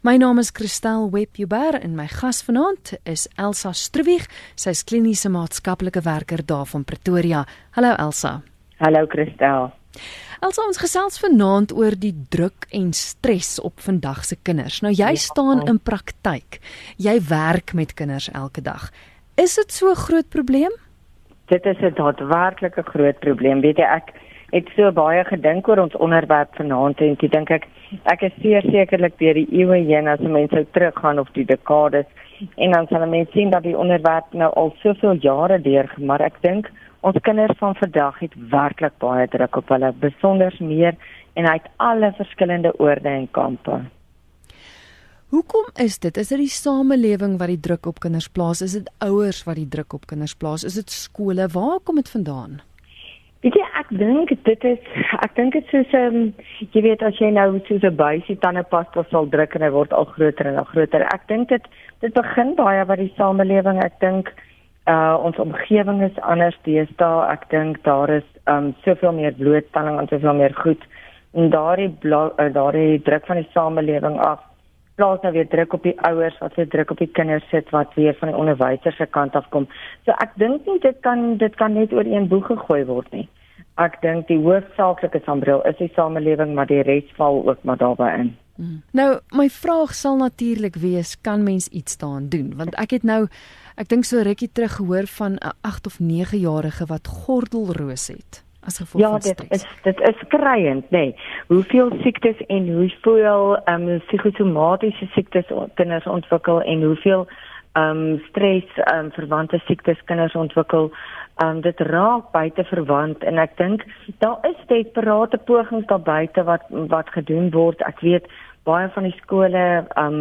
My naam is Christel Webber en my gas vanaand is Elsa Stroewig. Sy is kliniese maatskaplike werker daar van Pretoria. Hallo Elsa. Hallo Christel. Elsa, ons gesels vanaand oor die druk en stres op vandag se kinders. Nou jy ja. staan in praktyk. Jy werk met kinders elke dag. Is dit so 'n groot probleem? Dit is 'n daadwerklike groot probleem. Weet jy ek het so baie gedink oor ons onderwerp vanaand en ek dink ek ek is seker sekerlik deur die eeue heen as mense sou teruggaan of die dekades en dan sal mense sien dat die onderwerp nou al soveel jare deur maar ek dink ons kinders van vandag het werklik baie druk op hulle besonder meer en uit alle verskillende oorde en kampe. Hoekom is dit? Is dit die samelewing wat die druk op kinders plaas? Is dit ouers wat die druk op kinders plaas? Is dit skole? Waar kom dit vandaan? Weet jy, ek dink dit is ek dink dit soos 'n um, jy weet as jy nou soos 'n buisie tandepasta sal druk en hy word al groter en al groter. Ek dink dit dit begin baie by die samelewing. Ek dink uh ons omgewing is anders deesdae. Ek dink daar is um soveel meer blootstelling aan soveel meer goed en daardie uh, daardie druk van die samelewing af plaas nou weer druk op die ouers wat weer druk op die kinders sit wat weer van die onderwysers se kant af kom. So ek dink nie dit kan dit kan net oor een boeg gegooi word nie. Ek dink die hoofsaaklike sambreel is die samelewing maar die res val ook maar daarbey in. Hmm. Nou my vraag sal natuurlik wees kan mens iets daaraan doen want ek het nou ek dink so rukkie terug gehoor van 'n 8 of 9 jarige wat gordelroos het as gevolg ja, van stres. Ja, dit is dit is skriwend, nê. Nee. Hoeveel siektes en hoeveel ehm um, psigosomatiese siektes kinders ontwikkel en hoeveel ehm um, stres ehm um, verwante siektes kinders ontwikkel. Ehm um, dit raak buite verwant en ek dink daar is desperate pogings daar buite wat wat gedoen word. Ek weet baie van die skole um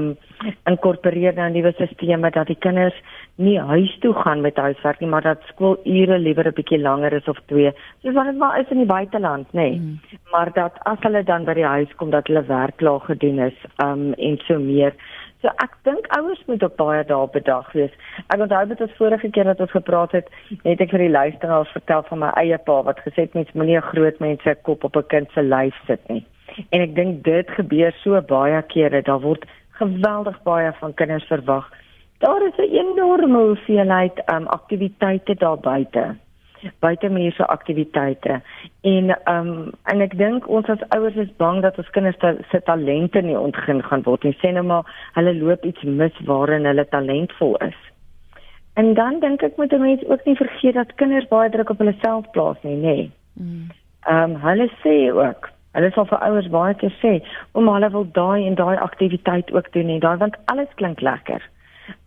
inkorporeer nou nuwe stelsels dat die kinders nie huis toe gaan met huiswerk nie, maar dat skoolure liewer 'n bietjie langer is of twee. Soos wat dit maar is in die buiteland, nê. Nee. Mm. Maar dat as hulle dan by die huis kom dat hulle werk klaar gedoen is, um en so meer. So ek dink ouers moet op baie dae bedag wees. Ek onthou dit ons vorige keer dat ons gepraat het, het ek vir die luisteraars vertel van my eie pa wat gesê het mens moenie 'n groot mens se kop op 'n kind se lyf sit nie. En ek dink dit gebeur so baie kere, daar word geweldig baie van kinders verwag. Daar is 'n enorme hoeveelheid um aktiwiteite daar buite. Buitemuurse aktiwiteite. En um en ek dink ons as ouers is bang dat ons kinders se talente nie ontgin gaan word nie. Sê nou maar hulle loop iets mis waarin hulle talentvol is. En dan dink ek moet mense ook nie vergeet dat kinders baie druk op hulle self plaas nie, nê. Nee. Mm. Um hulle sê ook Hulle sal vir ouers baie keer sê, "Ouma, hulle wil daai en daai aktiwiteit ook doen en daai want alles klink lekker."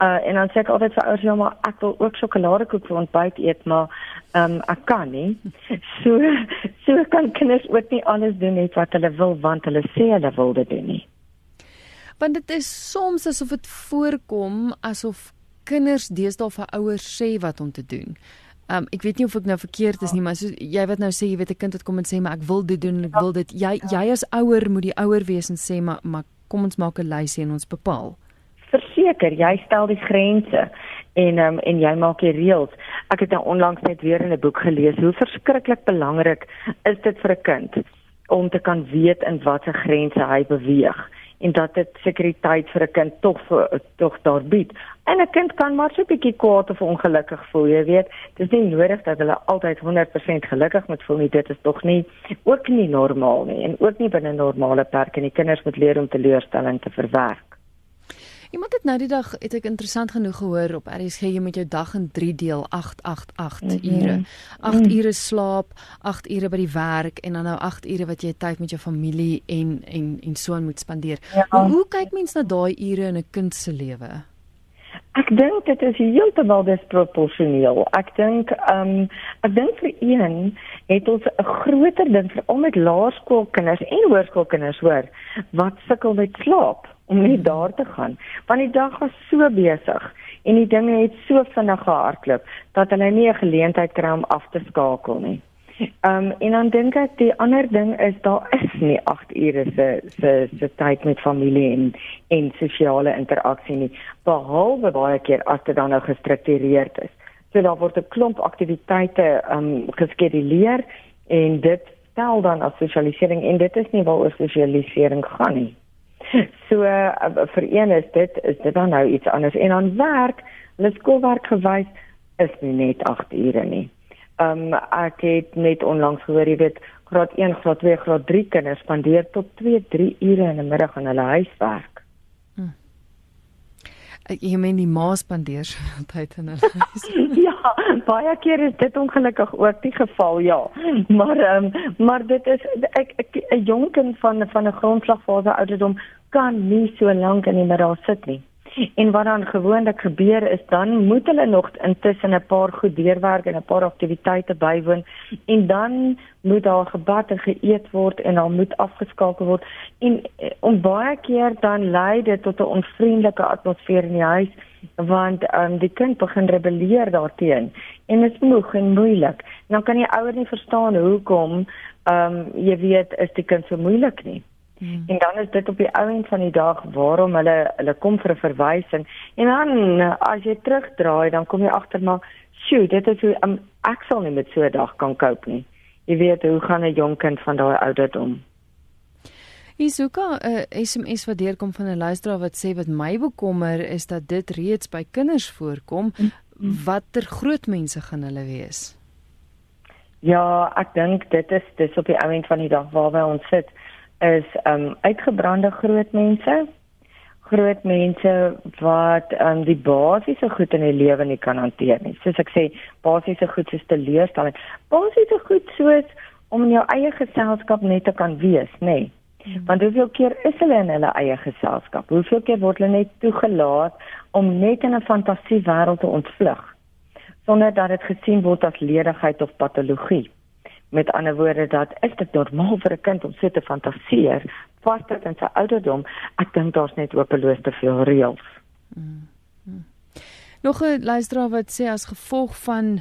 Uh en dan sê ek altyd vir ouers, "Ja, maar ek wil ook sjokoladekoek vir ontbyt eet, maar ehm um, ek kan nie." So so kan kinders ook nie alles doen net wat hulle wil want hulle sê hulle wil dit doen nie. Want dit is soms asof dit voorkom asof kinders deesdae vir ouers sê wat om te doen. Um, ek weet nie of ek nou verkeerd is nie, maar so jy wat nou sê jy weet 'n kind wat kom en sê maar ek wil dit doen en ek wil dit. Jy jy as ouer moet die ouer wees en sê maar maar kom ons maak 'n lysie en ons bepaal. Verseker, jy stel die grense en um, en jy maak die reëls. Ek het nou onlangs net weer in 'n boek gelees hoe verskriklik belangrik is dit vir 'n kind om te kan weet in watter grense hy beweeg en dat dit sekuriteit vir 'n kind tog tog daar bied. En 'n kind kan maar so 'n bietjie kwaad of ongelukkig voel, jy weet. Dit is nie nodig dat hulle altyd 100% gelukkig moet voel nie. Dit is tog nie ook nie normaal nie en ook nie binne normale perke nie. Kinders moet leer om teleurstelling te verwerk. Iemand het nou die dag het ek interessant genoeg gehoor op RSG jy moet jou dag in 3 deel 888 mm -hmm. ure. 8 mm ure slaap, 8 ure by die werk en dan nou 8 ure wat jy tyd met jou familie en en en so aan moet spandeer. Ja. Hoe, hoe kyk mens na daai ure in 'n kind se lewe? Ek dink dit is heeltemal disproporsioneel. Ek dink ehm um, ek dink vir een het ons 'n groter ding vir al met laerskoolkinders en hoërskoolkinders hoor wat sukkel met slaap om net daar te gaan want die dag was so besig en die dinge het so vinnig gehardloop dat hulle nie 'n geleentheid kry om af te skakel nie. Ehm um, en dan dink ek die ander ding is daar is nie 8 ure se se se tyd met familie en en sosiale interaksie nie behalwe baie keer as dit dan nou gestruktureerd is. So daar word 'n klomp aktiwiteite ehm um, geskeduleer en dit stel dan as sosialisering en dit is nie waaroor sosialisering gaan nie. So uh, vir een is dit is dit dan nou iets anders en dan werk, hulle skoolwerk gewys is nie net 8 ure nie. Ehm um, ek het net onlangs gehoor jy weet graad 1, graad 2, graad 3 kinders spandeer tot 2, 3 ure in die middag aan hulle huiswerk. Jy meen die ma spandeer so tyd in hulle huis. ja, baie keer is dit ongelukkig ook die geval, ja. Maar ehm um, maar dit is ek 'n jong kind van van 'n grondslagfase ouderdom kan nie so lank in die middag sit nie. En wat dan gewoonlik gebeur is dan moet hulle nog intussen 'n paar goed deurwerk en 'n paar aktiwiteite bywoon en dan moet daar gebad en geëet word en dan moet afgeskakel word en eh, om baie keer dan lei dit tot 'n onvriendelike atmosfeer in die huis want um, die kind begin rebelleer daarteenoor en dit is moeg en moeilik. Dan kan die ouer nie verstaan hoekom ehm um, jy weet is die kind so moeilik nie. Hmm. En dan is dit op die ouend van die dag waarom hulle hulle kom vir 'n verwysing. En dan as jy terugdraai, dan kom jy agter maar, "Sjoe, dit is hoe um, ek sal nie met so 'n dag kan cope nie." Jy weet hoe gaan 'n jong kind van daai ouderdom? Isuka, 'n uh, SMS wat deurkom van 'n luisteraar wat sê wat my bekommer is dat dit reeds by kinders voorkom. Hmm. Watter groot mense gaan hulle wees? Ja, ek dink dit is dis op die ouend van die dag waar ons sit is um uitgebrande groot mense groot mense wat um die basiese goed in die lewe nie kan hanteer nie. Soos ek sê, basiese goed soos teleurstelling. Basiese goed soos om in jou eie geselskap net te kan wees, nê. Nee. Hmm. Want hoeveel keer is hulle in hulle eie geselskap? Hoeveel keer word hulle net toegelaat om net in 'n fantasiewêreld te ontvlug sonder dat dit gesien word as ledigheid of patologie? Met ander woorde dat is dit normaal vir 'n kind om so te fantasieer vasdat in sy ouderdom ek dink daar's net hopeloos te veel reëls. Mm, mm. Nog 'n luisteraar wat sê as gevolg van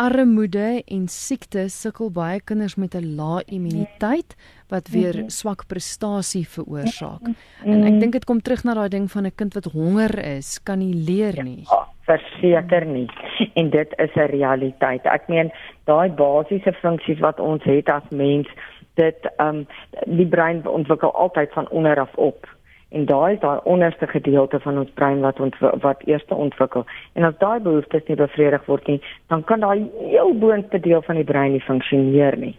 armoede en siekte sukkel baie kinders met 'n lae immuniteit wat weer -hmm. swak prestasie veroorsaak. -hmm. En ek dink dit kom terug na daai ding van 'n kind wat honger is, kan nie leer nie. Ja, verseker nie. En dit is 'n realiteit. Ek meen daai basiese funksies wat ons het as mens, dit ehm um, die brein ontwikkel altyd van onder af op. En daai is daai onderste gedeelte van ons brein wat ons wat eers ontwikkel. En as daai behoeftes nie bevredig word nie, dan kan daai heel boonste deel van die brein nie funksioneer nie.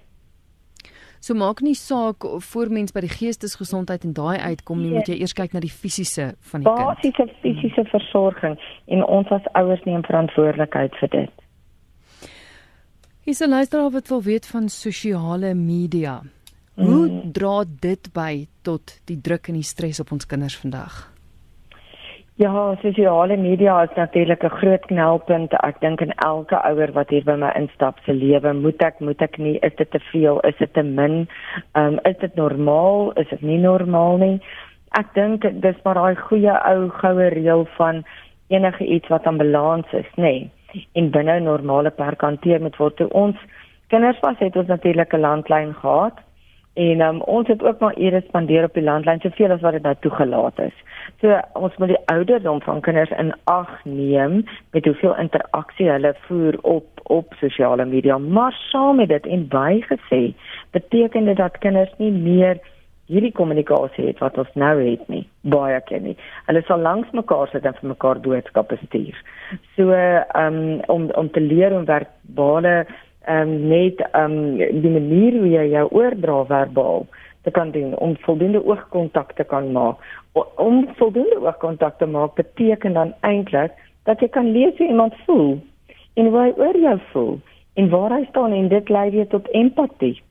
So maak nie saak voor mens by die geestesgesondheid en daai uitkom nie, moet jy eers kyk na die fisiese van die kind. Basiese fisiese versorging en ons as ouers neem verantwoordelikheid vir dit. Hier is 'n luisteraar wat wil weet van sosiale media. Hoe mm. dra dit by tot die druk en die stres op ons kinders vandag? Ja, sosiale media is natuurlik 'n groot knelpunt. Ek dink in elke ouer wat hier by my instap se lewe, moet ek moet ek nie, is dit te veel, is dit te min? Ehm um, is dit normaal? Is dit nie normaal nie? Ek dink dis maar daai goeie ou goue reël van enige iets wat aan balans is, nê? Nee, en binne normale perke hanteer moet word. Ons kinders was het ons natuurlik 'n landlyn gehad En um, ons het ook maar ure spandeer op die landlyn soveel as wat dit nou toegelaat is. So ons moet die ouderdom van kinders in ag neem met hoeveel interaksie hulle voer op op sosiale media. Maar saam met dit en bygesê, beteken dit dat kinders nie meer hierdie kommunikasie het wat ons nou het nie. Baie keer nie. Hulle sal langs mekaar sit en vir mekaar boodskappe stuur. So um, om om te leer om verbale ehm um, net ehm um, die manier hoe jy jou oordra verbaal te kan doen om voldoende oogkontak te kan maak. Om voldoende oogkontak te maak beteken dan eintlik dat jy kan lees hoe iemand voel en hoe hy oor jou voel en waar hy staan en dit lei weer tot empatie.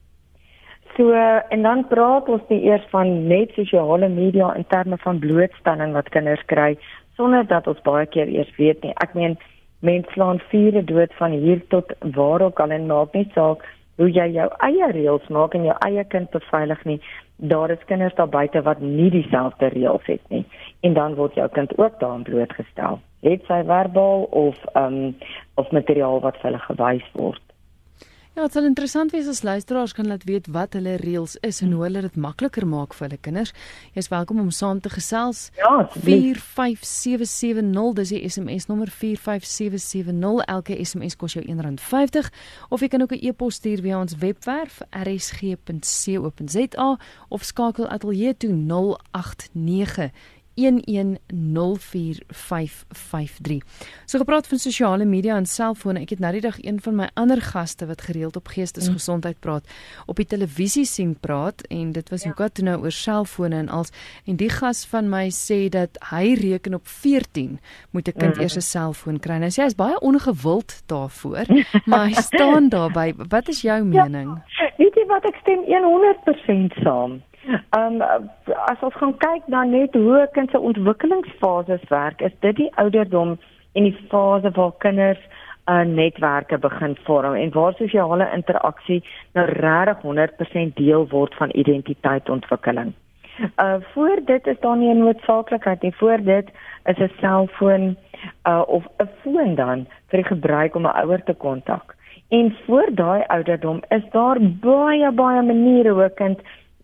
So en dan praat ons nie eers van net sosiale media in terme van blootstelling wat kinders kry sonder dat ons baie keer eers weet nie. Ek meen mens slaan vure dood van hier tot waar ook al en maak nie saak hoe jy jou eie reëls maak en jou eie kind beveilig nie. Daar is kinders daar buite wat nie dieselfde reëls het nie. En dan word jou kind ook daarin blootgestel. Het sy verbaal of um of materiaal wat vir hulle gewys word Ja, dit sal interessant wees as luisteraars kan laat weet wat hulle reëls is en hoe hulle dit makliker maak vir hulle kinders. Jy's welkom om saam te gesels. Ja, 45770 dis die SMS nommer 45770. Elke SMS kos jou R1.50 of jy kan ook 'n e-pos stuur via ons webwerf rsg.co.za of skakel ateljee toe 089 0891104553. So gepraat van sosiale media en selfone. Ek het nou die dag een van my ander gaste wat gereeld op geestesgesondheid praat op die televisie sien praat en dit was hoekom ja. toe nou oor selfone en als en die gas van my sê dat hy reken op 14 moet 'n kind mm. eers 'n selfoon kry. Nou sê hy is baie ongewild daarvoor, maar hy staan daarby. Wat is jou ja. mening? Ja, weet jy wat ek stem 100% saam. Ehm um, as ons gaan kyk na net hoe kind se ontwikkelingsfases werk, is dit die ouderdom en die fase waar kinders uh, netwerke begin vorm en waar sosiale interaksie nou regtig 100% deel word van identiteitsontwikkeling. Uh voor dit is daar nie 'n noodsaaklikheid nie. Voor dit is 'n selfoon uh of 'n foon dan vir die gebruik om 'n ouer te kontak. En voor daai ouderdom is daar baie baie maniere hoe 'n kind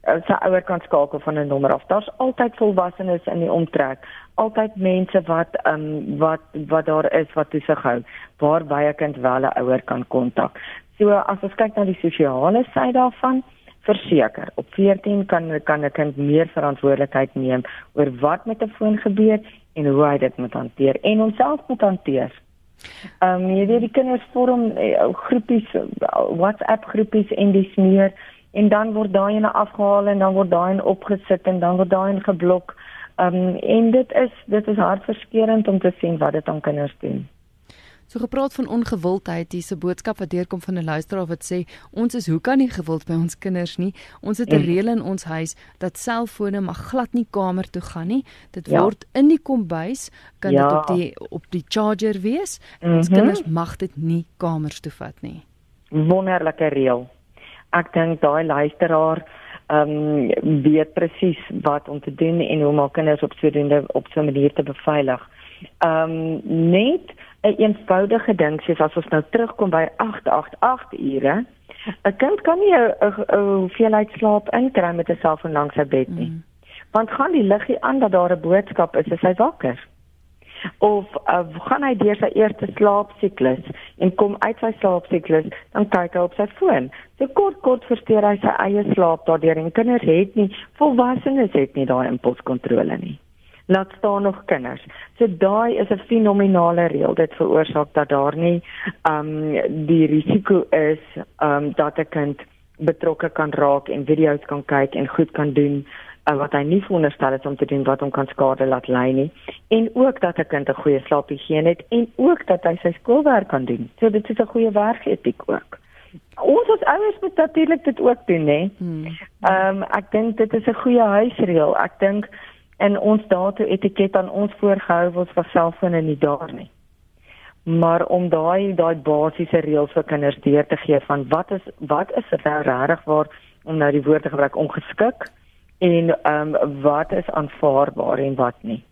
Sy ouer kan skakel van 'n nommer af. Daar's altyd volwassenes in die omtrek, altyd mense wat ehm um, wat wat daar is wat toesig hou waarby 'n kind wel 'n ouer kan kontak. So as ons kyk na die sosiale sy daarvan, verseker, op 14 kan kan 'n kind meer verantwoordelikheid neem oor wat met 'n foon gebeur en hoe hy dit moet hanteer en homself moet hanteer. Ehm um, jy weet die kinders vorm uh, groepies WhatsApp groepies en dis meer en dan word daai ene afgehaal en dan word daai een opgesit en dan word daai een geblok. Ehm um, en dit is dit is hartverskeurende om te sien wat dit aan kinders doen. So gepraat van ongewildheid, dis 'n boodskap wat deurkom van 'n luisteraar wat sê ons is hoe kan nie gewild by ons kinders nie. Ons het 'n mm. reël in ons huis dat selfone mag glad nie kamer toe gaan nie. Dit ja. word in die kombuis kan ja. dit op die op die charger wees. Mm -hmm. Ons kinders mag dit nie kamers toe vat nie. Wonderlike reël ek dink daai luisteraar ehm um, weet presies wat om te doen en hoe om al kinders op so 'n op so 'n manier te beveilig. Ehm um, net 'n een eenvoudige ding soos as ons nou terugkom by 888 ure. 'n Kind kan nie 'n hoeveelheid slaap inkry met 'n selfoon langs sy bed nie. Mm. Want gaan die liggie aan dat daar 'n boodskap is as hy wakker of uh, gaan hy deur sy eerste slaapsiklus en kom uit sy slaapsiklus dan kyk hy op sy foon. So kort kort versteur hy sy eie slaap daardeur en kinders het nie volwassenes het nie daai impulskontrole nie. Laat staan nog kinders. So daai is 'n fenominale reël dit veroorsaak dat daar nie um die risiko is um dat 'n kind betrokke kan raak en video's kan kyk en goed kan doen wat hy nie veronderstel is om te doen wat hom kan skade laat lei nie en ook dat 'n kind 'n goeie slaaphigiëne het en ook dat hy sy skoolwerk kan doen. So dit is 'n goeie werketiek ook. Ons as ouers moet natuurlik dit ook doen, hè. Hmm. Ehm um, ek dink dit is 'n goeie huisreël. Ek dink en ons dato etiket aan ons voorgehou word vir selfone nie daar nie. Maar om daai daai basiese reëls vir kinders deur te gee van wat is wat is regtig waar om nou die woord te gebruik ongeskik en ehm um, wat is aanvaarbaar en wat nie.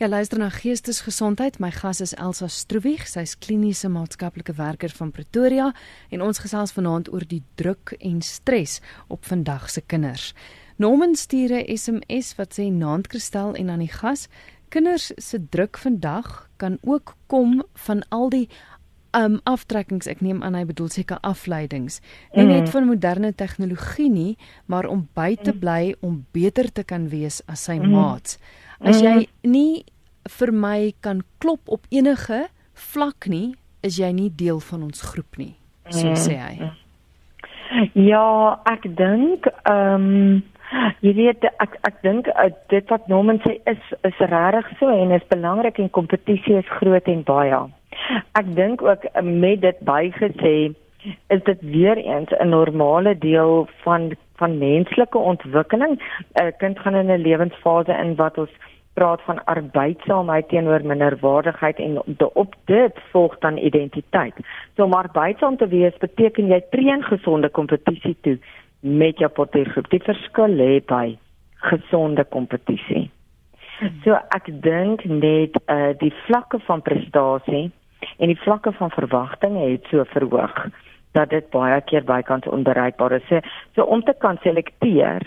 Ja, luister na Geestesgesondheid. My gas is Elsa Stroewig. Sy's kliniese maatskaplike werker van Pretoria en ons gesels vanaand oor die druk en stres op vandag se kinders. Norman stuur 'n SMS wat sê naand Kristel en aan die gas, kinders se druk vandag kan ook kom van al die um aftrekkings ek neem aan hy bedoel seker afleidings nie mm. net van moderne tegnologie nie maar om by te mm. bly om beter te kan wees as sy mm. maats as jy mm. nie vir my kan klop op enige vlak nie is jy nie deel van ons groep nie so mm. sê hy ja ek dink um Jy weet ek ek dink uh, dit wat Norman sê is is regtig so en is belangrik en kompetisie is groot en baie. Ek dink ook eh, met dit bygesê is dit weer eens 'n normale deel van van menslike ontwikkeling. 'n Kind gaan in 'n lewensfase in wat ons praat van arbeidsaamheid teenoor minderwaardigheid en op dit volg dan identiteit. So om arbeidsaam te wees beteken jy tree in gesonde kompetisie toe met jou porteergroep. Die verskil lê by gesonde kompetisie. So ek dink net uh die vlakke van prestasie en die vlakke van verwagtinge het so verhoog dat dit baie keer bykans onbereikbaar is. So, so om te kan selekteer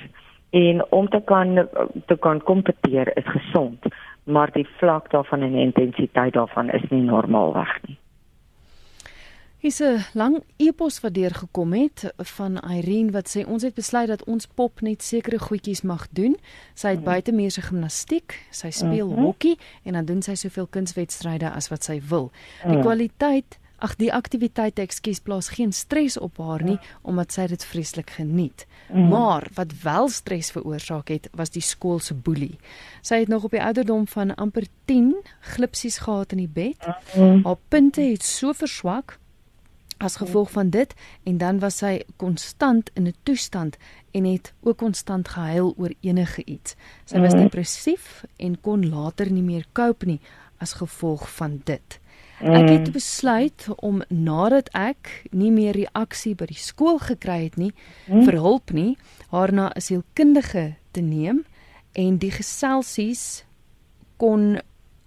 en om te kan te kan kompeteer is gesond, maar die vlak daarvan en die intensiteit daarvan is nie normaalweg nie. Hier's 'n lang e-pos wat deurgekom het van Irene wat sê ons het besluit dat ons pop net sekere goedjies mag doen. Sy het mhm. buitemuurse gimnastiek, sy speel mm -hmm. hokkie en dan doen sy soveel kunswedstryde as wat sy wil. Die mm. kwaliteit Ag die aktiwiteite ekskuus plaas geen stres op haar nie omdat sy dit vreeslik geniet. Mm. Maar wat wel stres veroorsaak het, was die skool se boelie. Sy het nog op die ouderdom van amper 10 glipsies gehad in die bed. Mm. Haar punte het so verswak as gevolg van dit en dan was sy konstant in 'n toestand en het ook konstant gehuil oor enige iets. Sy was mhm. depressief en kon later nie meer cope nie as gevolg van dit. Ek het mhm. besluit om nadat ek nie meer reaksie by die skool gekry het nie mhm. vir hulp nie, haar na 'n sielkundige te neem en die geselsies kon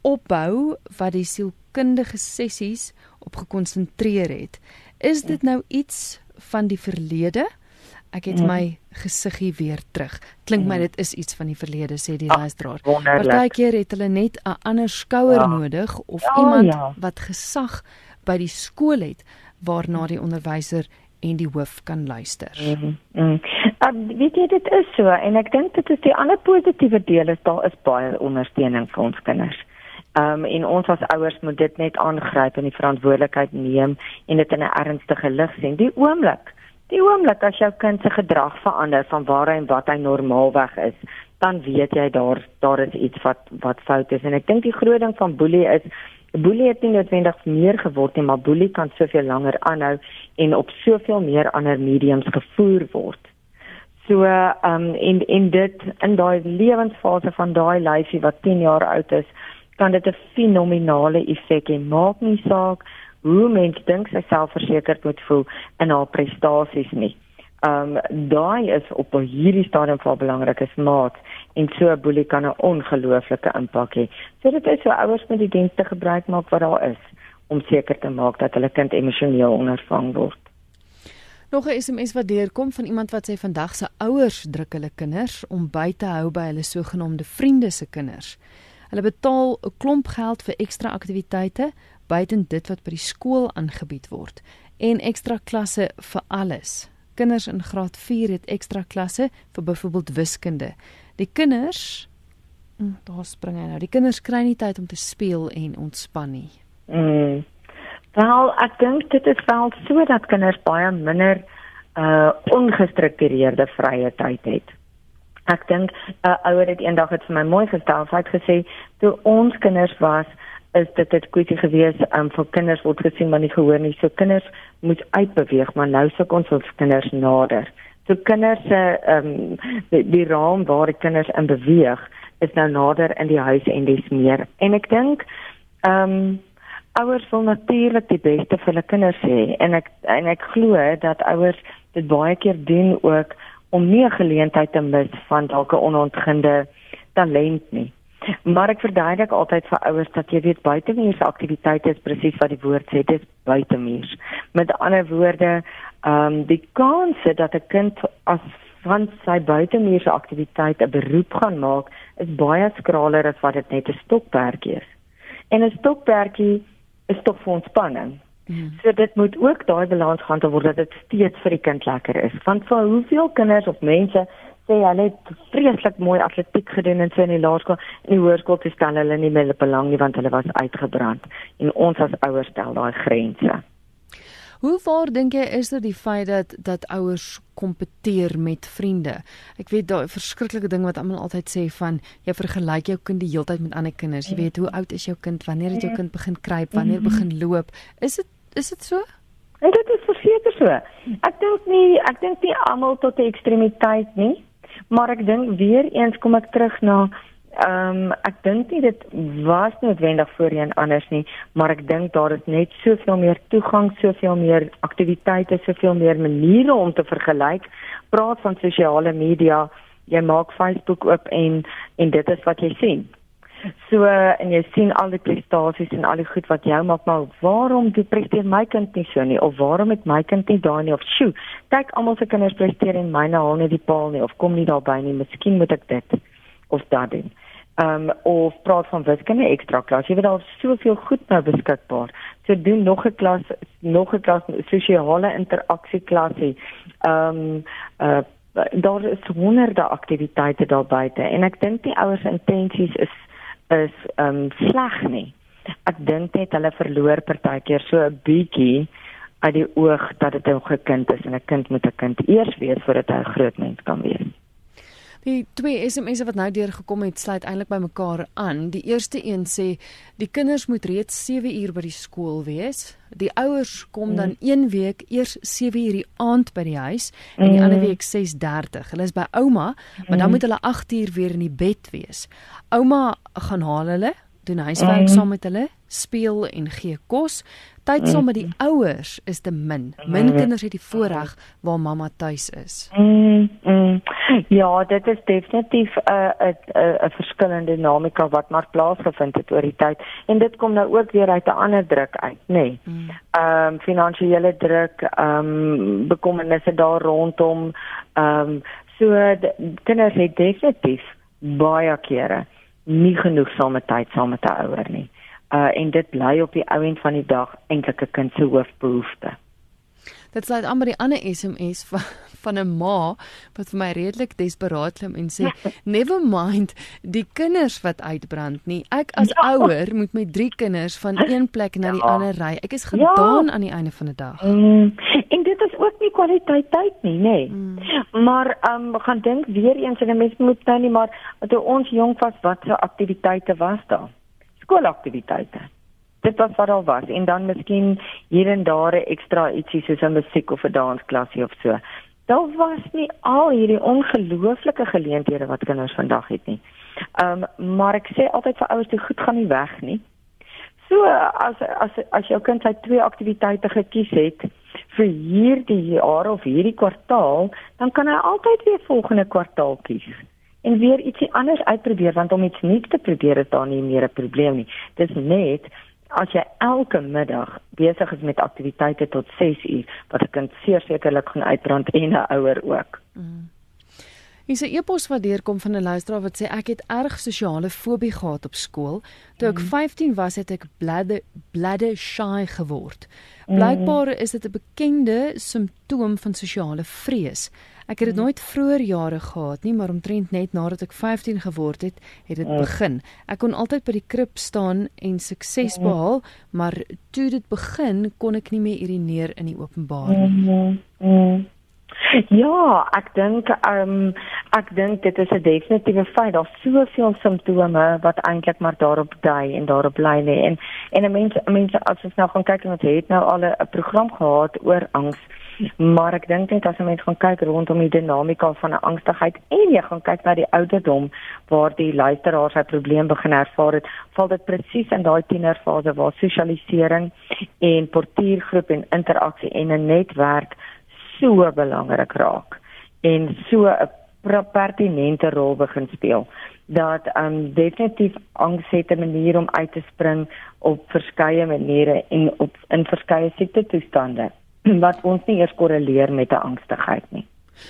opbou wat die sielkundige sessies op gekonsentreer het. Is dit nou iets van die verlede? Ek het mm. my gesiggie weer terug. Klink my mm. dit is iets van die verlede sê die luisteraar. Partykeer het hulle net 'n ander skouer ja. nodig of ja, iemand ja. wat gesag by die skool het waarna die onderwyser en die hoof kan luister. Mm, mm. Uh, weet jy dit is so en ek dink dit is die ander positiewe deel is daar is baie ondersteuning vir ons kinders. Um en ons as ouers moet dit net aangryp en die verantwoordelikheid neem en dit in 'n ernstige lig sien. Die oomblik, die oomblik as jou kind se gedrag verander van waar hy en wat hy normaalweg is, dan weet jy daar daar is iets wat wat fout is en ek dink die groot ding van boelie is boelie het nie noodwendig meer geword nie, maar boelie kan soveel langer aanhou en op soveel meer ander mediums gevoer word. So ehm um, en en dit in daai lewensfase van daai lyfie wat 10 jaar oud is, kan dit 'n fenominale effek hê. Maak nie saak hoe mens dink sy selfversekerd moet voel in haar prestasies nie. Um daai is op hierdie stadium van belangrik is maat en so 'n boelie kan 'n ongelooflike impak hê. So dit is so ouers moet die dienste gebruik maak wat daar is om seker te maak dat hulle kind emosioneel ondervang word. Nog 'n SMS wat deurkom van iemand wat sê vandag se ouers druk hulle kinders om by te hou by hulle sogenaamde vriende se kinders. Hulle betaal 'n klomp geld vir ekstra aktiwiteite buiten dit wat by die skool aangebied word en ekstra klasse vir alles. Kinders in graad 4 het ekstra klasse vir byvoorbeeld wiskunde. Die kinders hm, daar spring hy nou. Die kinders kry nie tyd om te speel en ontspan nie. Mm. Wel, ek dink dit is wel sodat kinders baie minder uh ongestruktureerde vrye tyd het. Ek dink 'n uh, ouer het eendag het vir my mooi gestel. Sy het gesê toe ons kinders was, is dit dit kwessie gewees um, vir kinders word gesien maar nie gehoor nie. So kinders moet uitbeweeg, maar nou suk ons ons kinders nader. So kinders se ehm um, die, die raam waar die kinders in beweeg is nou nader in die huis en dis meer. En ek dink ehm um, ouers wil natuurlik die beste vir hulle kinders hê en ek en ek glo dat ouers dit baie keer doen ook om nie 'n geleentheid te mis van dalk 'n onontginde talent nie. Maar ek verduidelik altyd vir ouers dat jy weet buitemuurse aktiwiteite is presies wat die woord sê, dit is buitemuurs. Met ander woorde, ehm um, die kans dat 'n kind as van sy buitemuurse aktiwiteit 'n beroep gaan maak, is baie skraler as wat dit net 'n stokperdjie is. En 'n stokperdjie is tog vir ontspanning. Mm. So dit moet ook daai balans gaan te word dat dit steeds vir die kind lekker is. Want vir hoeveel kinders of mense sê hulle het vreeslik mooi atletiek gedoen in sy laerskool en die hoërskool te stel hulle nie meer belang nie want hulle was uitgebrand en ons as ouers stel daai grense. Hoe waar dink jy is dit die feit dat dat ouers kompeteer met vriende? Ek weet daai verskriklike ding wat almal altyd sê van jy vergelyk jou kind die hele tyd met ander kinders. Jy weet hoe oud is jou kind? Wanneer het jou kind begin kruip? Wanneer begin loop? Is dit Is dit so? En dit is verseker so. Ek dink nie ek dink nie almal tot 'n ekstremiteit nie, maar ek dink weer eens kom ek terug na ehm um, ek dink nie dit was noodwendig voorheen anders nie, maar ek dink daar is net soveel meer toegang, soveel meer aktiwiteite, soveel meer maniere om te vergelyk. Praat van sosiale media, jy maak Facebook oop en en dit is wat jy sien. So en jy sien al die prestasies en al die goed wat jou maak, maar waarom doen presteer my kind nie so nie of waarom het my kind nie daai nie of sjoe, kyk almal se kinders presteer en myne haal nie die paal nie of kom nie daarby nie, miskien moet ek dit of dat doen. Ehm um, of praat van wiskunde ekstra klas. Jy weet daar is soveel goed nou beskikbaar. So doen nog 'n klas, nog 'n klas sosiale interaksie klasie. Ehm um, uh daar is honderde aktiwiteite daar buite en ek dink die ouers intensies is is um, sleg nie. Ek dink net hulle verloor partykeer so 'n bietjie uit die oog dat dit 'n kind is en 'n kind moet 'n kind eers wees voordat hy 'n groot mens kan wees. Die twee SMS'e wat nou deurgekom het, sluit eintlik by mekaar aan. Die eerste een sê die kinders moet reeds 7 uur by die skool wees. Die ouers kom dan mm. een week eers 7 uur die aand by die huis en die mm. ander week 6:30. Hulle is by ouma, maar dan mm. moet hulle 8 uur weer in die bed wees. Ouma gaan haal hulle, doen huiswerk mm. saam met hulle, speel en gee kos. Tyd saam met die ouers is te min. Min kinders het die voorreg waar mamma tuis is. Mm, mm. Ja, dit is definitief 'n uh, 'n 'n 'n verskillende dinamika wat maar plaasgevind het oor die tyd en dit kom nou ook weer uit 'n ander druk uit, nê. Nee. Mm. Ehm um, finansiële druk, ehm um, bekommernisse daar rondom ehm um, so kinders het definitief baie kere nie genoeg saamtyd saam met 'n ouer nie. Uh en dit bly op die ou end van die dag eintlik 'n kind se hoofbehoefte. Dit sluit aan by die ander SMS van van 'n ma wat vir my redelik desperaat klim en sê never mind die kinders wat uitbrand nie. Ek as ja. ouer moet met drie kinders van een plek na die ja. ander ry. Ek is gedaan ja. aan die einde van die dag. Mm. En dit is ook nie kwaliteit tyd nie, nê. Nee. Mm. Maar ehm um, gaan dink weer eens en 'n mens moet nou nie maar toe ons jonk was wat se aktiwiteite was daar? Skoolaktiwiteite dit was wat al was en dan miskien hier en daar 'n ekstra ietsie soos 'n musiek of 'n dansklasie of so. Daar was nie al hierdie ongelooflike geleenthede wat kinders vandag het nie. Ehm um, maar ek sê altyd vir ouers, dit goed gaan nie weg nie. So as as as jou kind sy twee aktiwiteite gekies het vir hierdie jaar of hierdie kwartaal, dan kan hy altyd weer volgende kwartaal kies en weer ietsie anders uitprobeer want om iets nuuts te probeer is daar nie meer 'n probleem nie. Dis net as jy elke middag besig is met aktiwiteite tot 6 uur wat 'n kind sekerlik gaan uitbrand en 'n ouer ook. Mm. Is 'n e-pos wat deurkom van 'n luisteraar wat sê ek het erg sosiale fobie gehad op skool. Toe ek mm. 15 was het ek bladde bladde shy geword. Mm. Blykbaar is dit 'n bekende simptoom van sosiale vrees. Ek het dit nooit vroeër jare gehad nie, maar omtrent net nadat ek 15 geword het, het dit begin. Ek kon altyd by die krib staan en sukses behaal, maar toe dit begin, kon ek nie meer urineer in die openbaar nie. Ja, ek dink ehm um, ek dink dit is 'n definitiewe feit. Daar's soveel simptome wat eintlik maar daarop dui en daarop bly lê. En en mense mense as ons nou gaan kyk en ons het nou al 'n program gehad oor angs. Maar ek dink net as jy mens gaan kyk rondom die dinamika van 'n angstigheid en jy gaan kyk na die ouderdom waar die luisteraar sy probleem begin ervaar het, val dit presies in daai tienerfase waar sosialisering en portuïergroep en interaksie en 'n netwerk so belangrik raak en so 'n pertinente rol begin speel dat um definitief angs het 'n manier om uit te spring op verskeie maniere en op in verskeie siekte toestande wat ons nie eers korreleer met 'n angstigheid nie.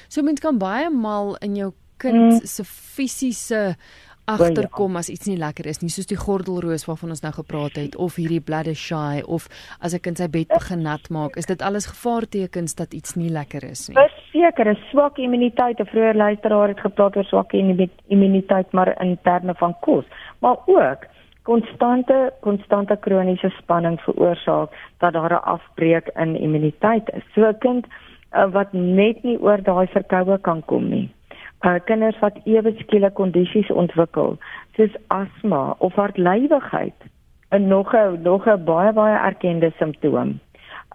So mens kan baie maal in jou kind mm. se fisiese agterkom as iets nie lekker is nie, soos die gordelroos waarvan ons nou gepraat het of hierdie bladder shy of as 'n kind sy bed begin nat maak, is dit alles gevaartekens dat iets nie lekker is nie. Verseker, 'n swak immuniteit, 'n vroeër luisteraar het gepraat oor swak immuniteit maar in terme van kos, maar ook konstante konstante kroniese spanning veroorsaak dat daar 'n afbreek in immuniteit is. So 'n kind uh, wat net nie oor daai verkoue kan kom nie. Uh kinders wat ewe skielik kondisies ontwikkel soos asma of hartlywigheid, 'n nog 'n nog 'n baie baie erkende simptoom.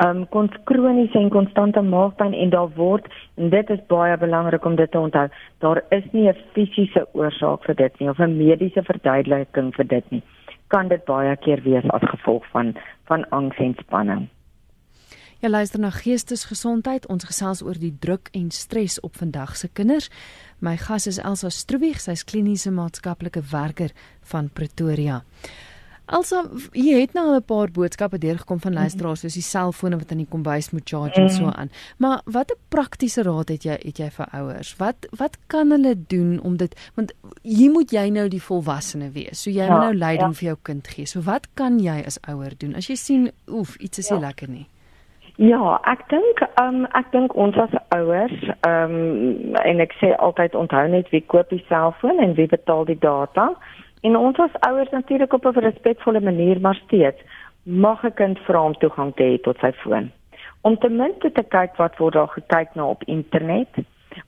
Um kon kroniese en konstante maagpyn en daar word en dit is baie belangrik om dit te onthou. Daar is nie 'n fisiese oorsaak vir dit nie of 'n mediese verduideliking vir dit nie kan dit baie keer wees as gevolg van van angs en spanning. Jy luister na Geestesgesondheid. Ons gesels oor die druk en stres op vandag se kinders. My gas is Elsa Stroebig, sy's kliniese maatskaplike werker van Pretoria. Elsa, jy het nou 'n paar boodskappe deurgekom van luisteraars soos die selfone wat in die kombuis moet charge en so aan. Maar watter praktiese raad het jy het jy vir ouers? Wat wat kan hulle doen om dit want hier moet jy nou die volwassene wees. So jy ja, moet nou leiding ja. vir jou kind gee. So wat kan jy as ouer doen as jy sien oef iets is nie ja. lekker nie? Ja, ek dink um ek dink ons as ouers um en ek sê altyd onthou net wie koop die selfoon en wie betaal die data. En ons as ouers natuurlik op 'n respekvolle manier maar steeds mag 'n kind vra om toegang te hê tot sy foon. Om ten minste te kyk wat word daar gekyk na op internet.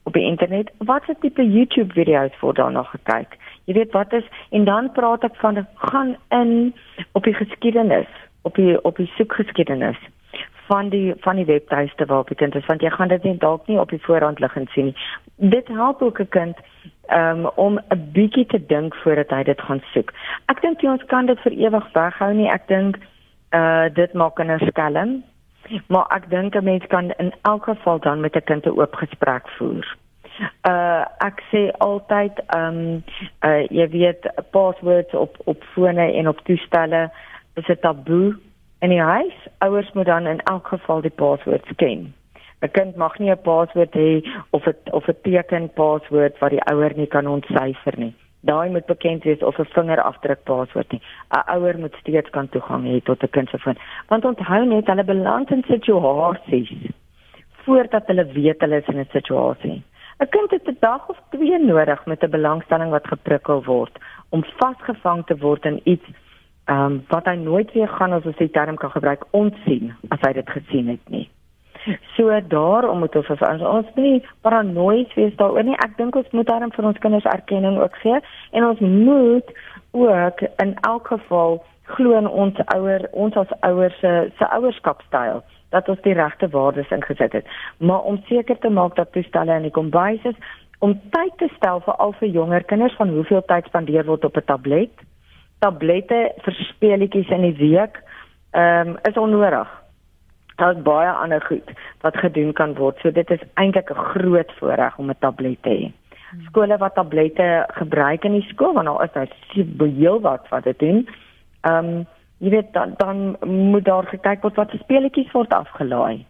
Op die internet, wat is tipe YouTube video's word daar nog gekyk? Jy weet wat is en dan praat ek van gaan in op die geskiedenis, op die op die soekgeskiedenis van die van die webtuiste waarop die kind is want jy gaan dit net dalk nie op die voorhand liggend sien nie. Dit help ook 'n kind um, om 'n bietjie te dink voordat hy dit gaan soek. Ek dink jy ons kan dit vir ewig weghou nie. Ek dink uh dit maak 'n skelm. Maar ek dink 'n mens kan in elk geval dan met 'n kind 'n oop gesprek voer. Uh ek sê altyd um uh jy weet passwords op op fone en op toestelle is 'n taboe in die huis. Ouers moet dan in elk geval die paswoord ken. 'n Kind mag nie 'n paswoord hê of 'n of 'n teken paswoord wat die ouer nie kan ontsyfer nie. Daai moet bekend wees of 'n vingerafdruk paswoord nie. 'n Ouer moet steeds kan toegang hê tot 'n kind se foon. Want onthou net hulle beland in situasies voordat hulle weet hulle is in 'n situasie. 'n Kind het 'n dag of twee nodig met 'n belangstelling wat geprikkel word om vasgevang te word in iets ehm um, wat hy nooit weer gaan as ons die term kan gebruik ontsien as hy dit gesien het nie. So daarom moet ons ons ons nie paranoïes wees daaroor nie. Ek dink ons moet daarom vir ons kinders erkenning ook gee en ons moet ook in elk geval glo in ons ouer ons as ouers se se ouerskapstyl dat ons die regte waardes ingesit het. Maar om seker te maak dat toestelle in die kombuis is om tyd te stel vir al vir jonger kinders van hoeveel tyd spandeer word op 'n tablet tablette vir speletjies in die week ehm um, is onnodig. Daar's baie ander goed wat gedoen kan word. So dit is eintlik 'n groot voordeel om 'n tablet te hê. Skole wat tablette gebruik in die skool want daar is daar heel wat dit doen. Ehm um, jy weet dan dan moet daar gekyk word wat se speletjies word afgelaai.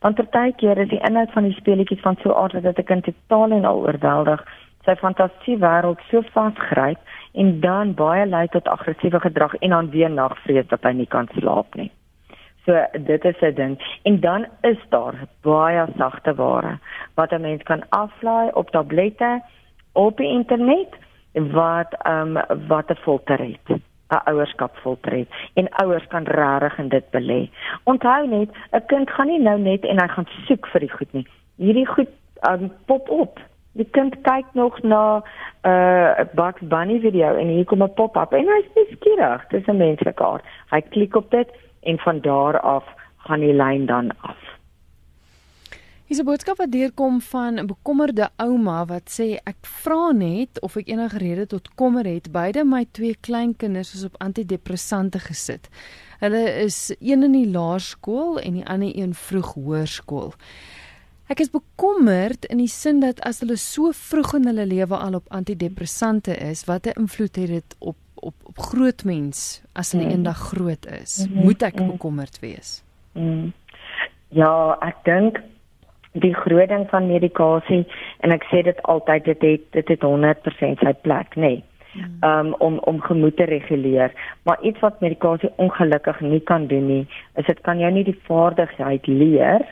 Want partykeer is die inhoud van die speletjies van so aard dat 'n kind totaal en al oorweldig sy fantasie wêreld so vasgryp en dan baie lei tot aggressiewe gedrag en dan weer nagvrees dat hy nie kan slaap nie. So dit is 'n ding en dan is daar baie sagte ware wat 'n mens kan aflaai op tablette op die internet wat ehm um, wat 'n filter het 'n ouerskap filter het en ouers kan regtig in dit belê. Onthou net 'n kind gaan nie nou net en hy gaan soek vir die goed nie. Hierdie goed um, pop op Die kind kyk nog na 'n uh, Bugs Bunny video en hier kom 'n pop-up en hy's nuuskierig. Dis 'n menslike aard. Hy klik op dit en van daar af gaan die lyn dan af. Hier's 'n boodskap wat deurkom van 'n bekommerde ouma wat sê ek vra net of ek enige rede tot kommer het. Beide my twee kleinkinders is op antidepressante gesit. Hulle is een in die laerskool en die ander een vroeg hoërskool. Ek is bekommerd in die sin dat as hulle so vroeg in hulle lewe al op antidepressante is, wat 'n invloed het dit op op op groot mens as hulle mm. eendag groot is? Mm -hmm. Moet ek mm. bekommerd wees? Mm. Ja, ek dink die groot ding van medikasie en ek sê dit altyd dit het dit het 100% sy plek, nê. Nee. Um, om om gemoed te reguleer, maar iets wat medikasie ongelukkig nie kan doen nie, is dit kan jou nie die vaardigheid leer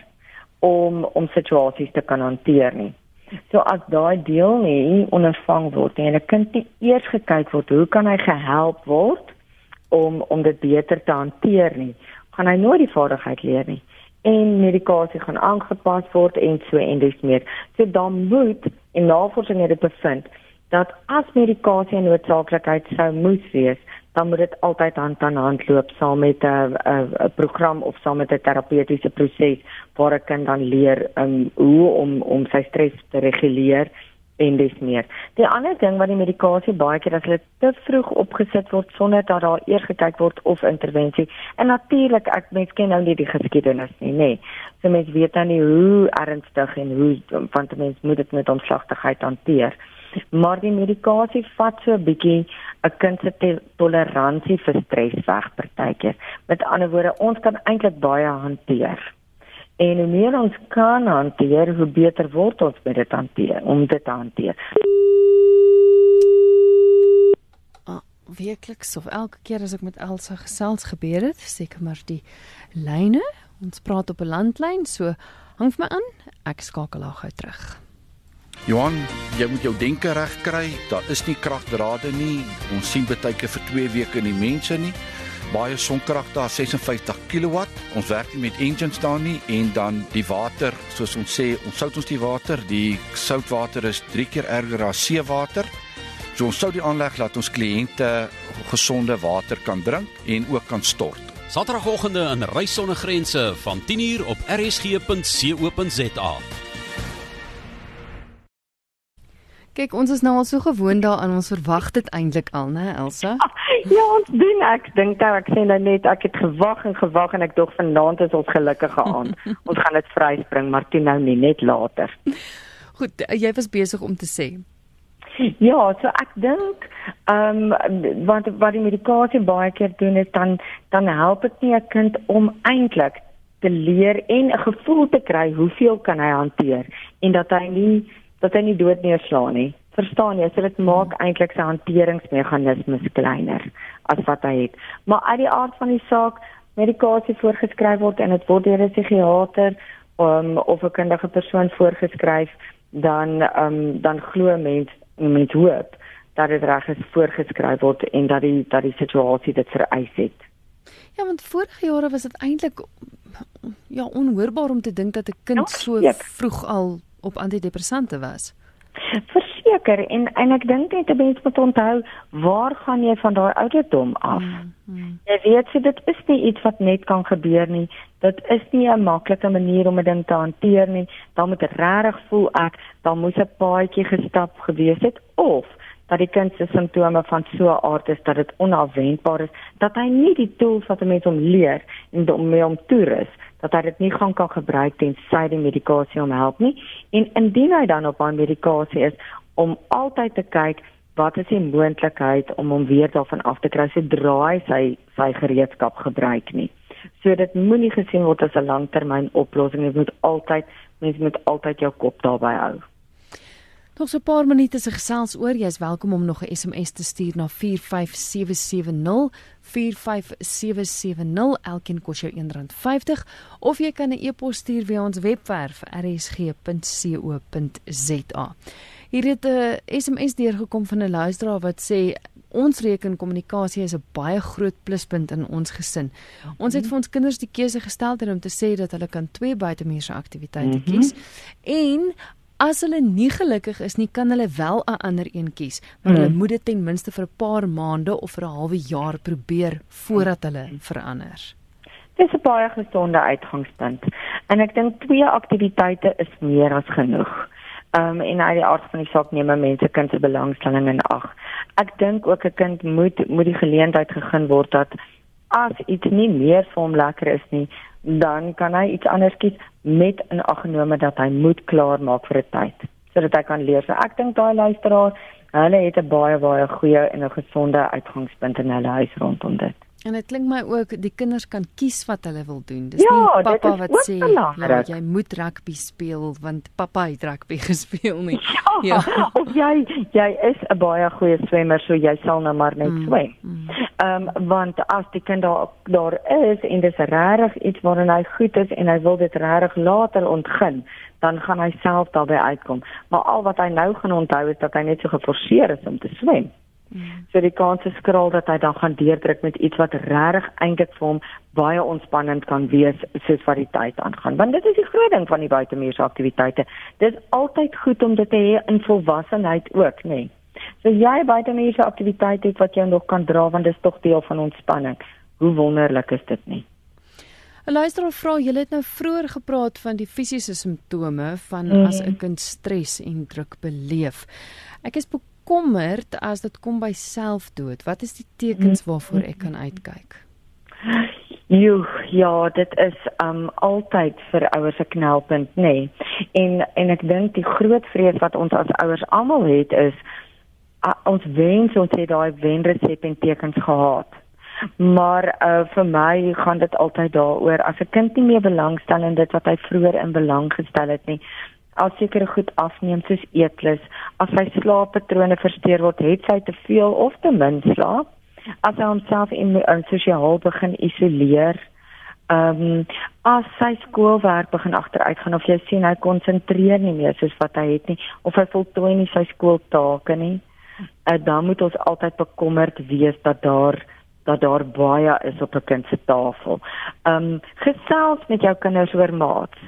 om om situasies te kan hanteer nie. So as daai deel nie ondervang word nie, en 'n kind nie eers gekyk word hoe kan hy gehelp word om om dit beter te hanteer nie, gaan hy nooit die vaardigheid leer nie en medikasie gaan aangepas word en so en dis meer. So dan moet in navorsing het bevind dat as medikasie 'n noodsaaklikheid sou moes wees, dan moet dit altyd hand aan hand loop saam met 'n 'n program of saam met 'n terapeutiese proses waar 'n kind dan leer um, hoe om om sy stres te reguleer en dis meer. Die ander ding wat die medikasie baie keer as hulle te vroeg opgesit word sonder dat daar eers gekyk word of intervensie. En natuurlik ek mens ken nou nie die geskiedenis nie, nê. Nee. So mens weet dan nie hoe ernstig en hoe die mens moet dit met omslagtigheid hanteer. Maar die medikasie vat so 'n bietjie 'n kind se toleransie vir stres weg partykeer. Met ander woorde, ons kan eintlik baie hanteer. En hoe meer ons kan hanteer, hoe beter word ons met dit hanteer om dit te hanteer. Ah, werkliks of elke keer as ek met Elsa gesels gebeur dit, seker maar die lyne. Ons praat op 'n landlyn, so hang vir my aan. Ek skakel haar gou terug. Johan, jy moet jou denke reg kry. Daar is nie kragdrade nie. Ons sien baie keer vir 2 weke nie mense nie baie sonkrag daar 56 kW. Ons werk nie met engines daar nie en dan die water, soos ons sê, ons sout ons die water, die soutwater is 3 keer erger as seewater. So ons sou die aanleg laat ons kliënte gesonde water kan drink en ook kan stort. Saterdagoggende in Reis sonder grense van 10uur op rsg.co.za. Kyk, ons is nou al so gewoond daaraan, ons verwag dit eintlik al, né, Elsa? Ja, ons doen ek dink nou ek sê nou net ek het gewag en gewag en ek dog vanaand is ons gelukkige aan. ons gaan dit vryspring, maar toe nou nie, net later. Goed, jy was besig om te sê. Ja, so ek dink ehm um, wat wat die medikasie baie keer doen is dan dan help dit nie 'n kind om eintlik te leer en 'n gevoel te kry hoeveel kan hy hanteer en dat hy nie dat hy nie dood neerslaan nie. Verstaan jy? So dit maak eintlik sy hanteringsmeganismes kleiner as wat hy het. Maar uit die aard van die saak, medikasie voorgeskryf word en dit word deur 'n psigiater um, of 'n kundige persoon voorgeskryf, dan um, dan glo mense met hoop dat dit reg is voorgeskryf word en dat die dat die situasie dit vereis het. Ja, want vorige jare was dit eintlik ja onhoorbaar om te dink dat 'n kind ja, so vroeg al op antidepressante was. Verseker en en ek dink net 'n mens moet onthou waar gaan jy van daai ouderdom af? Mm, mm. Jy weet jy dit is nie iets wat net kan gebeur nie. Dit is nie 'n maklike manier om 'n ding te hanteer nie. Dan moet regtig voel ek dan moes 'n paadjie gestap gewees het of dat die kind se simptome van so 'n aard is dat dit onafwendbaar is dat hy nie die tools wat 'n mens hom leer en om mee om toerus dat hy dit nie gaan kan gebruik tensy die medikasie hom help nie. En indien hy dan op aan medikasie is om altyd te kyk wat is die moontlikheid om hom weer daarvan af te kry sodra hy sy sy gereedskap gebruik nie. So dit moenie gesien word as 'n langtermyn oplossing. Jy moet altyd mens moet altyd jou kop daarby hou Nog so 'n paar minute se gesels oor. Jy is welkom om nog 'n SMS te stuur na 45770 45770. Elkeen kos jou R1.50 of jy kan 'n e-pos stuur via ons webwerf rsg.co.za. Hier het 'n SMS deurgekom van 'n luisteraar wat sê ons rekenkommunikasie is 'n baie groot pluspunt in ons gesin. Ons het vir ons kinders die keuse gestel om te sê dat hulle kan twee buitemuurse aktiwiteite mhm. kies en As hulle nie gelukkig is nie, kan hulle wel 'n ander een kies, maar hmm. hulle moet dit ten minste vir 'n paar maande of vir 'n halwe jaar probeer voordat hulle verander. Dis 'n baie gesonde uitgangspunt. En ek dink twee aktiwiteite is meer as genoeg. Ehm um, en uit die aard van die saak neem mense kind se belangstelling in ag. Ek dink ook 'n kind moet moet die geleentheid gegee word dat as iets nie meer vir hom lekker is nie, dan kan hy iets anders kies met 'n aggenome dat hy moet klaar maak vir 'n tyd sodat hy kan leer. So ek dink daai luisteraar, hulle het 'n baie baie goeie en 'n gesonde uitgangspunt in hulle huis rondom dit. En dit klink my ook die kinders kan kies wat hulle wil doen. Dis ja, nie pappa wat sê ja, jy moet rugby speel want pappa het rugby gespeel nie. Ja. ja. Of jy jy is 'n baie goeie swemmer so jy sal nou maar net mm, swem. Mm. Ehm mm. um, want as die kind daar daar is en dis regtig iets waarin hy goed is en hy wil dit regtig later ontgin, dan gaan hy self daarbey uitkom. Maar al wat hy nou gaan onthou is dat hy net so geforseer is om te swem. So die kans is skraal dat hy dan gaan deurdruk met iets wat regtig eintlik vir hom baie ontspannend kan wees soos wat die tyd aangaan. Want dit is die groot ding van die buitemuurse aktiwiteite. Dit is altyd goed om dit te hê in volwassenheid ook, nê. Nee. So jy buitemuurse aktiwiteite het wat jy nog kan dra want dit is tog deel van ontspanning. Hoe wonderlik is dit nie? 'n Luisteraar vra, jy het nou vroeër gepraat van die fisiese simptome van mm. as 'n kind stres en druk beleef. Ek is bekommerd as dit kom by selfdood. Wat is die tekens waarvoor ek kan uitkyk? Jo, ja, dit is um altyd vir ouers 'n knelpunt, nê. Nee. En en ek dink die groot vrees wat ons as ouers almal het is uh, ons wens ons het daai wenresep en tekens gehad. Maar uh vir my gaan dit altyd daaroor as 'n kind nie meer belangstel in dit wat hy vroeër in belang gestel het nie. As sekere goed afneem soos eetlus, as sy slaappatrone versteur word, het sy te veel of te min slaap, as hy homself in 'n sosiaal begin isoleer, ehm um, as sy skoolwerk begin agteruit gaan of jy sien hy konsentreer nie meer soos wat hy het nie of hy voltooi nie sy skooltake nie, uh, dan moet ons altyd bekommerd wees dat daar dat daar baie is op 'n kind se tafel. Ehm um, gesels met jou kinders oor maats.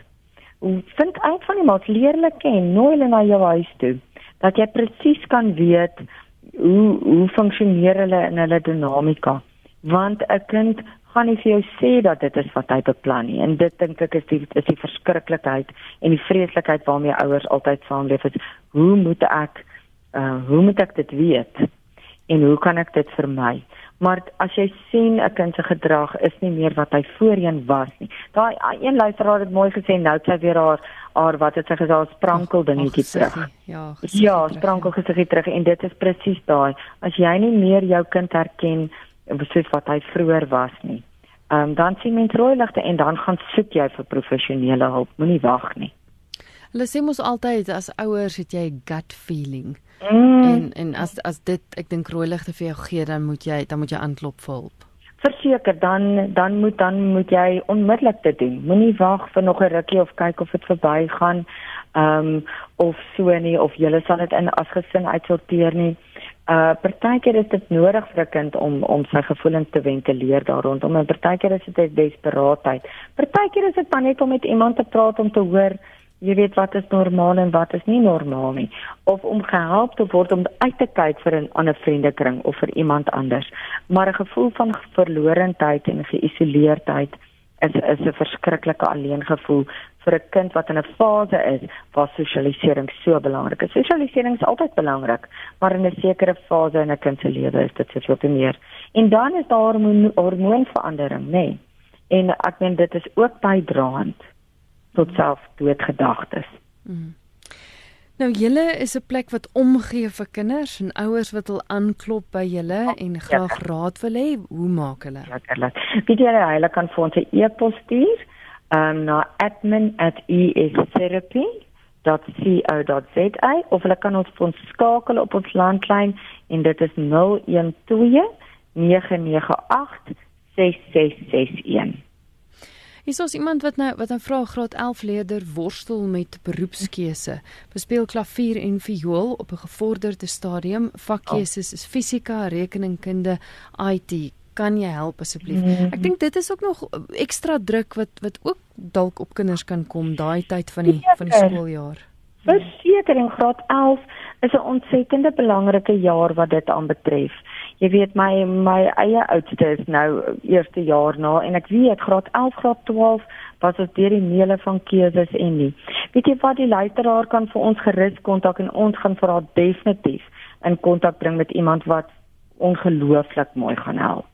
Vind uit van die maats leerlik ken, nooi hulle na jou huis toe dat jy presies kan weet hoe hoe funksioneer hulle in hulle dinamika? Want 'n kind gaan nie vir jou sê dat dit is wat hy beplan nie. En dit dink ek is die is die verskriklikheid en die vreeslikheid waarmee ouers altyd saamleef is. Hoe moet ek uh hoe moet ek dit weet? En hoe kan ek dit vermy? Maar as jy sien 'n kind se gedrag is nie meer wat hy voorheen was nie. Daai een luisteraar het mooi gesê nou sy weer haar haar wat het sy gesê haar sprankel dingetjie terug. Ja, ja, sprankel gesiggie terug en dit is presies daai. As jy nie meer jou kind herken soos wat hy vroeër was nie. Ehm um, dan sien mens rooi ligte en dan gaan soek jy vir professionele hulp. Moenie wag nie. Hulle sê mos altyd as ouers het jy gut feeling. Mm. En en as as dit ek dink rooi ligte vir jou gee dan moet jy dan moet jy aanklop vir hulp verseker dan dan moet dan moet jy onmiddellik dit doen. Moenie wag vir nog 'n rukkie of kyk of dit verbygaan. Ehm um, of so nie of jy sal dit in as gesin uitsorteer nie. Uh partykeer is dit nodig vir 'n kind om om sy gevoelens te ventileer daar rondom en partykeer is dit desperaatheid. Partykeer is dit maar net om met iemand te praat om te hoor jy weet wat is normaal en wat is nie normaal nie of om gehelp te word om uit te kyk vir 'n ander vriendekring of vir iemand anders maar 'n gevoel van verlorendheid en geïsoleerdheid is is 'n verskriklike alleen gevoel vir 'n kind wat in 'n fase is waar sosialisering so belangrik is. Sosialisering is altyd belangrik, maar in 'n sekere fase in 'n kind se lewe is dit soveel te meer. En dan is daar hormoonverandering, nê? Nee. En ek meen dit is ook bydraend tot selfdoodgedagtes. Mm. Nou julle is 'n plek wat omgee vir kinders en ouers wat wil aanklop by julle oh, en graag ja. raad wil hê, hoe maak hulle? Ja. Wie jy hulle kan vir ons 'n e-pos stuur um, na admin@estherapy.co.za of hulle kan ons ons skakel op ons landlyn en dit is 012 998 6661. Hier is iemand wat nou wat 'n vraag graad 11 leerder worstel met beroepskeuse. Bespeel klavier en viool op 'n gevorderde stadium. Vakkeuses is fisika, rekeningkunde, IT. Kan jy help asseblief? Mm. Ek dink dit is ook nog ekstra druk wat wat ook dalk op kinders kan kom daai tyd van die van die skooljaar. Versekering graad 11 is 'n ontsettende belangrike jaar wat dit aanbetref. Jy weet my my eie oudste is nou eerste jaar na en ek weet graad 11 graad 12 was dit deur die meele van keuses en nie. Weet jy wat die luisteraar kan vir ons gerus kontak en ons gaan vir haar definitief in kontak bring met iemand wat ongelooflik mooi gaan help.